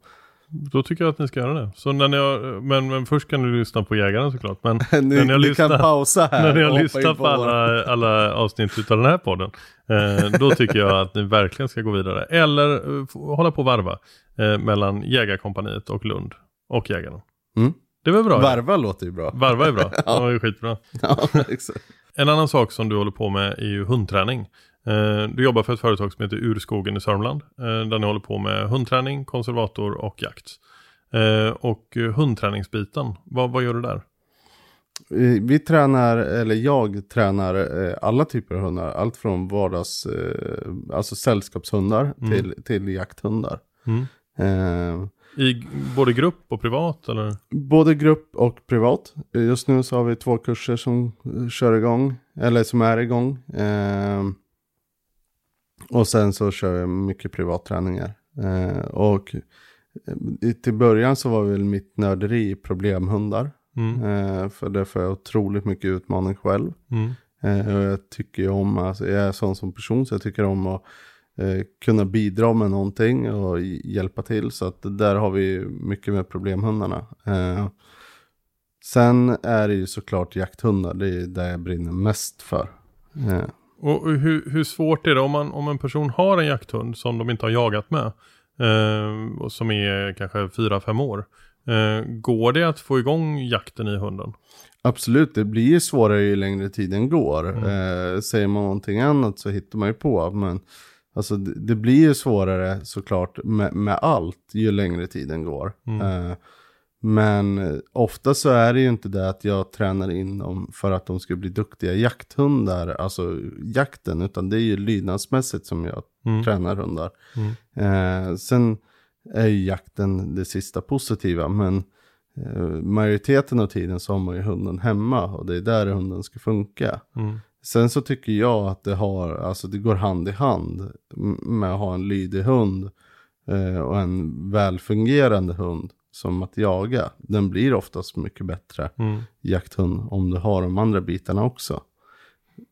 B: Då tycker jag att ni ska göra det. Så när har, men, men först kan ni lyssna på jägaren såklart. Men <laughs>
D: Ni,
B: när har
D: ni
B: lyssnat,
D: kan pausa här
B: när lyssnat
D: in
B: på alla, alla avsnitt av den här podden. Eh, då tycker jag att ni verkligen ska gå vidare. Eller eh, hålla på och varva eh, mellan jägarkompaniet och Lund och jägaren.
D: Mm.
B: Det var bra.
D: Varva låter ju bra.
B: Varva är bra. <laughs> Det var ju skitbra.
D: ja.
B: En annan sak som du håller på med är ju hundträning. Eh, Du jobbar för ett företag som heter Urskogen i Sörmland. eh, Där ni håller på med hundträning, konservator och jakt. Eh, Och hundträningsbiten, vad, vad gör du där?
D: Vi tränar, eller jag tränar alla typer av hundar. Allt från vardags, alltså sällskapshundar till, till jakthundar.
B: Mm. I både grupp och privat eller?
D: Både grupp och privat. Just nu så har vi två kurser som eh, kör igång, eller som är igång. Eh, och sen så kör jag mycket privatträningar. Eh, och eh, till början så var väl mitt nörderi problemhundar.
B: Mm.
D: Eh, för det får jag otroligt mycket utmaning själv.
B: Mm.
D: Eh, och jag tycker ju om, alltså jag är sån som person så jag tycker om att eh, kunna bidra med någonting och hj- hjälpa till. Så att där har vi mycket med problemhundarna. Eh, sen är det ju såklart jakthundar, det är det jag brinner mest för. Eh,
B: Och hur, hur svårt är det om, man, om en person har en jakthund som de inte har jagat med? Eh, och som är kanske 4-5 år. Eh, går det att få igång jakten i hunden?
D: Absolut, det blir ju svårare ju längre tiden går. Eh, säger man någonting annat så hittar man ju på. Men alltså, det, det blir ju svårare såklart med, med allt ju längre tiden går. Eh, men ofta så är det ju inte det att jag tränar in dem för att de ska bli duktiga jakthundar, alltså jakten, utan det är ju lydnadsmässigt som jag tränar hundar. Eh, sen är ju jakten det sista positiva, men eh, majoriteten av tiden så har man ju hunden hemma och det är där hunden ska funka.
B: Mm.
D: Sen så tycker jag att det har, alltså det går hand i hand med att ha en lydig hund eh, och en välfungerande hund som att jaga. Den blir oftast mycket bättre
B: Mm.
D: jakthund om du har de andra bitarna också.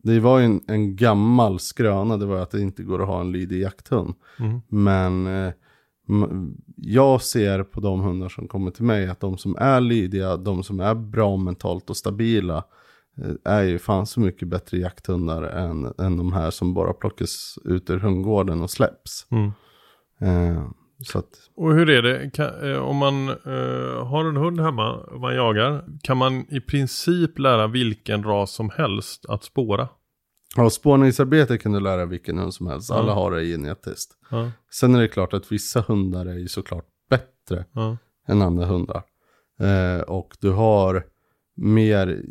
D: Det var ju en, en gammal skröna, det var att det inte går att ha en lydig jakthund.
B: Mm.
D: Men eh, jag ser på de hundar som kommer till mig att de som är lydiga, de som är bra mentalt och stabila är ju fan så mycket bättre jakthundar än, än de här som bara plockas ut ur hundgården och släpps.
B: Mm.
D: Eh, så att,
B: Och hur är det kan, eh, om man eh, har en hund hemma och man jagar? Kan man i princip lära vilken ras som helst att spåra?
D: ja, spårningsarbete kan du lära vilken hund som helst, alla har det genetiskt.
B: Ja,
D: Sen är det klart att vissa hundar är ju såklart bättre än andra hundar. Eh, och du har mer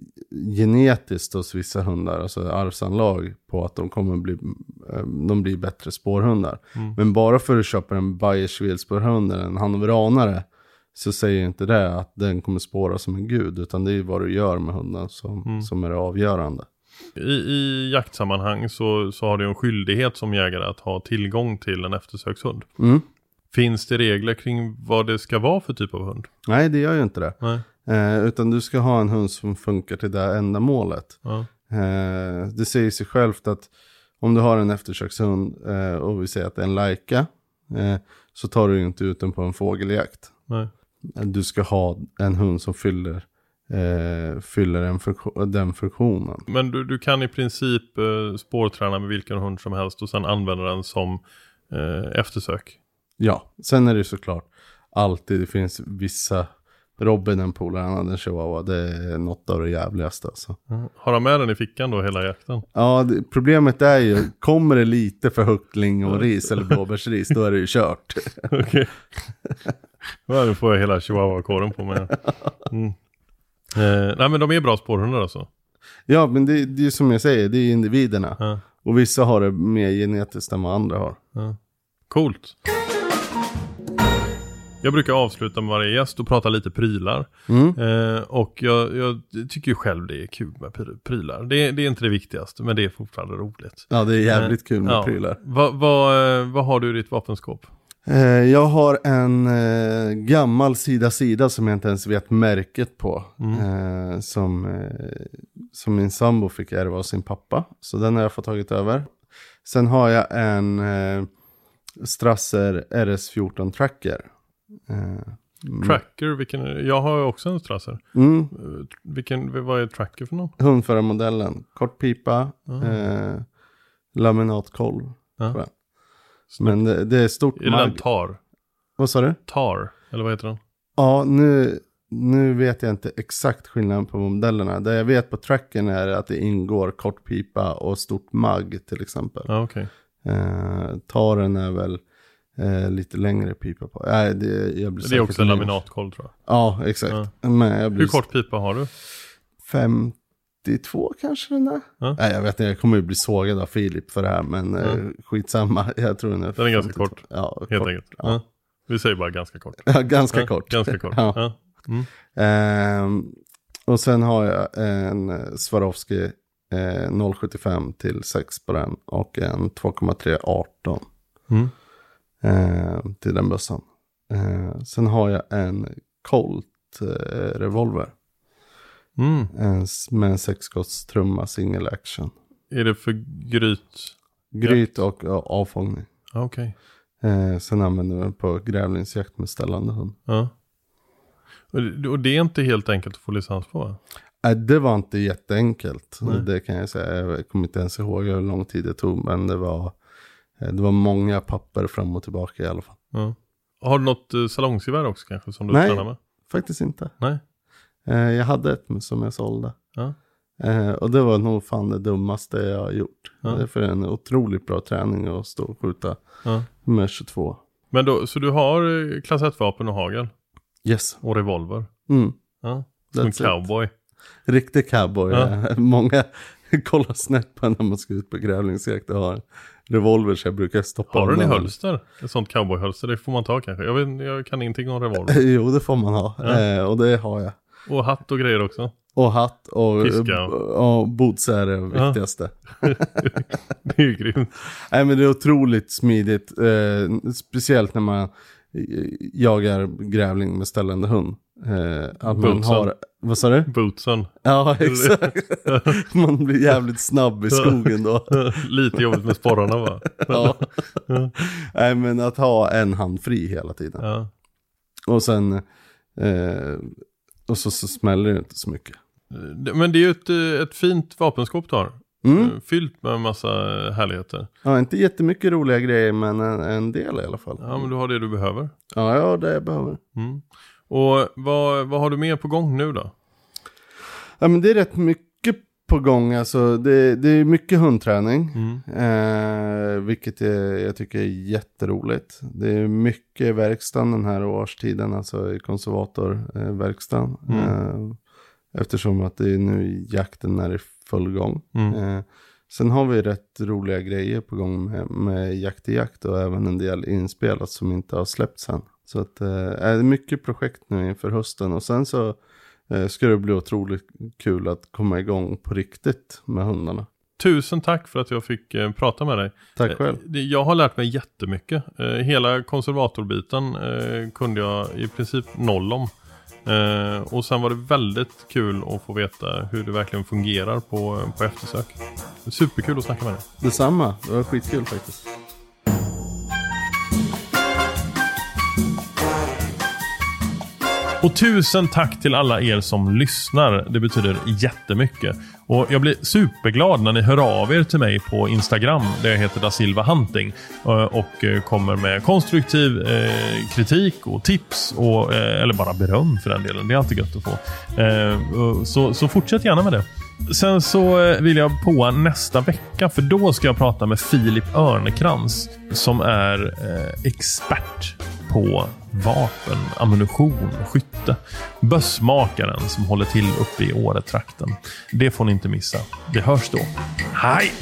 D: genetiskt hos vissa hundar, alltså arvsanlag på att de kommer bli, eh, de blir bättre spårhundar.
B: Mm.
D: Men bara för att du köper en Bayerschwil spårhund eller en hannoveranare så säger inte det att den kommer spåra som en gud, utan det är vad du gör med hunden som,
B: Mm.
D: som är det avgörande.
B: I, I jaktsammanhang så, så har du en skyldighet som jägare att ha tillgång till en eftersökshund.
D: Mm.
B: Finns det regler kring vad det ska vara för typ av hund?
D: Nej, det gör ju inte det.
B: Nej.
D: Eh, utan du ska ha en hund som funkar till det ändamålet.
B: Ja.
D: Eh, det säger sig självt att om du har en eftersökshund eh, och vi säger att det är en Laika eh, så tar du inte ut den på en fågeljakt.
B: Nej.
D: Du ska ha en hund som fyller, eh, fyller en funktion, den funktionen.
B: Men du, du kan i princip eh, spårträna med vilken hund som helst och sen använda den som eh, eftersök.
D: Ja, sen är det såklart alltid, det finns vissa, Robin en polare, han hade en chihuahua, det är något av det jävligaste alltså.
B: Har han med den i fickan då hela jakten?
D: Ja, det, problemet är ju, kommer det lite för högt lingonris eller blåbärsris, då är det ju kört. <laughs>
B: Okej. Ja, nu får jag hela chihuahua-kåren på mig. Mm. Eh, nej men de är bra spårhundar alltså.
D: Ja, men det, det är ju som jag säger, det är individerna.
B: Ja,
D: Och vissa har det mer genetiskt än vad andra har.
B: ja. Coolt. Jag brukar avsluta med varje gäst och prata lite prylar.
D: Mm.
B: Eh, och jag, jag tycker ju själv det är kul med pry- prylar. Det, det är inte det viktigaste, men det är fortfarande roligt.
D: Ja, det är jävligt kul med
B: Ja.
D: prylar.
B: Vad vad, eh, vad har du i ditt vapenskåp?
D: Eh, jag har en eh, gammal sida-sida som jag inte ens vet märket på. Eh, som, eh, som min sambo fick ärva av sin pappa. Så den har jag fått tagit över. Sen har jag en eh, Strasser RS14 Tracker. Eh,
B: Tracker, vilken, jag har ju också en Strasser.
D: mm,
B: Eh, Vilken, vad är Tracker för någon?
D: hundförarmodellen. Kort pipa. Eh, laminatkolv. Jag. Men det, det är stort
B: Är det den. TAR?
D: Vad sa du?
B: TAR, eller vad heter den?
D: Ja, nu, nu vet jag inte exakt skillnaden på modellerna. Det jag vet på tracken är att det ingår kortpipa och stort mag till exempel.
B: Ja, okej.
D: Eh, taren är väl eh, lite längre pipa på. Nej, det, jag blir
B: Det är också en laminatkolv tror jag.
D: Ja, exakt. Men jag blir
B: Hur kort pipa har du?
D: 52 kanske den är?
B: Ja.
D: Nej, jag vet inte, jag kommer ju bli sågad av Filip för det här, men eh, skitsamma. <laughs> Jag tror den är
B: Den är ganska
D: 52.
B: kort,
D: Ja,
B: Helt
D: kort.
B: enkelt.
D: Ja.
B: Ja. Vi säger bara ganska kort. <laughs>
D: Ja, ganska
B: Ja,
D: kort.
B: Ganska kort. <laughs>
D: Ja.
B: Ja. Mm.
D: Ehm, och sen har jag en eh, Swarovski eh, 075 till 6 på den och en 2,3 18
B: Mm.
D: Eh, till den bössan. Eh, sen har jag en Colt eh, revolver
B: Mm.
D: en, med en sexskottstrumma single action.
B: Är det för gryt?
D: Gryt och ja, avfångning.
B: Okej.
D: Eh, sen använder vi den på grävlingsjakt med ställande hund.
B: Ja. Och det- Och det är inte helt enkelt att få licens på va?
D: Äh, det var inte jätteenkelt.
B: Nej.
D: Det kan jag säga. Jag kommer inte ens ihåg hur lång tid det tog. Men det var, eh, det var många papper fram och tillbaka i alla fall.
B: Ja. Har du något eh, salongsgevär också kanske som du
D: Nej.
B: tränar med?
D: Faktiskt inte.
B: Nej.
D: Eh, jag hade ett som jag sålde.
B: Ja.
D: Eh, och det var nog fan det dummaste jag har gjort.
B: Ja.
D: Det är för en otroligt bra träning att stå och skjuta
B: Ja.
D: med 22.
B: Men då, så du har eh, klass 1-vapen och hagel
D: Yes.
B: och revolver?
D: Mm.
B: Ja. Som en
D: That's it.
B: cowboy?
D: Riktig cowboy.
B: Ja.
D: Eh, <laughs> Många <laughs> kollar snett på när man ska ut på grävlingsjakt och har revolver så jag brukar stoppa
B: Har du den i hölster? Ett sånt cowboyhölster, det får man ta kanske. Jag, vet, jag kan ingenting om revolver. <laughs>
D: Jo, det får man ha.
B: Ja.
D: Eh, och det har jag.
B: Och hatt och grejer också.
D: Och hatt och, och boots är det
B: Ja.
D: viktigaste. <laughs>
B: Det är ju grymt.
D: Nej men det är otroligt smidigt. Eh, speciellt när man eh, jagar grävling med ställande hund. Eh, att man
B: Bootsen.
D: har, vad sa du?
B: Bootsen.
D: Ja exakt. <laughs> man blir jävligt snabb i skogen då. <laughs>
B: Lite jobbigt med sporrarna va? <laughs>
D: ja. Nej men att ha en hand fri hela tiden.
B: Ja.
D: Och sen, eh, och så, så smäller det inte så mycket.
B: Men det är ju ett, eh, ett fint vapenskåp du har.
D: Mm.
B: Eh, Fyllt med en massa härligheter.
D: Ja, inte jättemycket roliga grejer men en, en del i alla fall.
B: Ja men du har det du behöver.
D: Ja, ja det jag behöver.
B: Mm. Och vad, vad har du mer på gång nu då?
D: Ja men det är rätt mycket på gång alltså. Det, det är mycket hundträning.
B: Mm.
D: Eh, vilket jag, jag tycker är jätteroligt. Det är mycket verkstaden den här årstiden, alltså i konservatorverkstaden.
B: Mm.
D: Eh, eftersom att det är nu jakten är i full gång.
B: Mm.
D: Eh, sen har vi rätt roliga grejer på gång med, med jakt i jakt och även en del inspelat som inte har släppts än. Så att, eh, det är mycket projekt nu inför hösten och sen så eh, ska det bli otroligt kul att komma igång på riktigt med hundarna.
B: Tusen tack för att jag fick eh, prata med dig.
D: Tack själv.
B: Eh, det- Jag har lärt mig jättemycket. Eh, hela konservatorbiten eh, kunde jag i princip noll om. Och sen var det väldigt kul att få veta hur det verkligen fungerar på, på eftersök. Superkul att snacka med dig.
D: Detsamma, det var skitkul faktiskt.
B: Och tusen tack till alla er som lyssnar. Det betyder jättemycket. Och jag blir superglad när ni hör av er till mig på Instagram där jag heter da Silva Hunting eh, och eh, kommer med konstruktiv eh, kritik och tips och, eller bara beröm för den delen. Det är alltid gött att få. Så, så fortsätt gärna med det. Sen så vill jag på nästa vecka för då ska jag prata med Filip Örnekrans som är expert på vapen, ammunition, skytte. Bössmakaren som håller till uppe i Åretrakten. Det får ni inte missa. Det hörs då. Hej!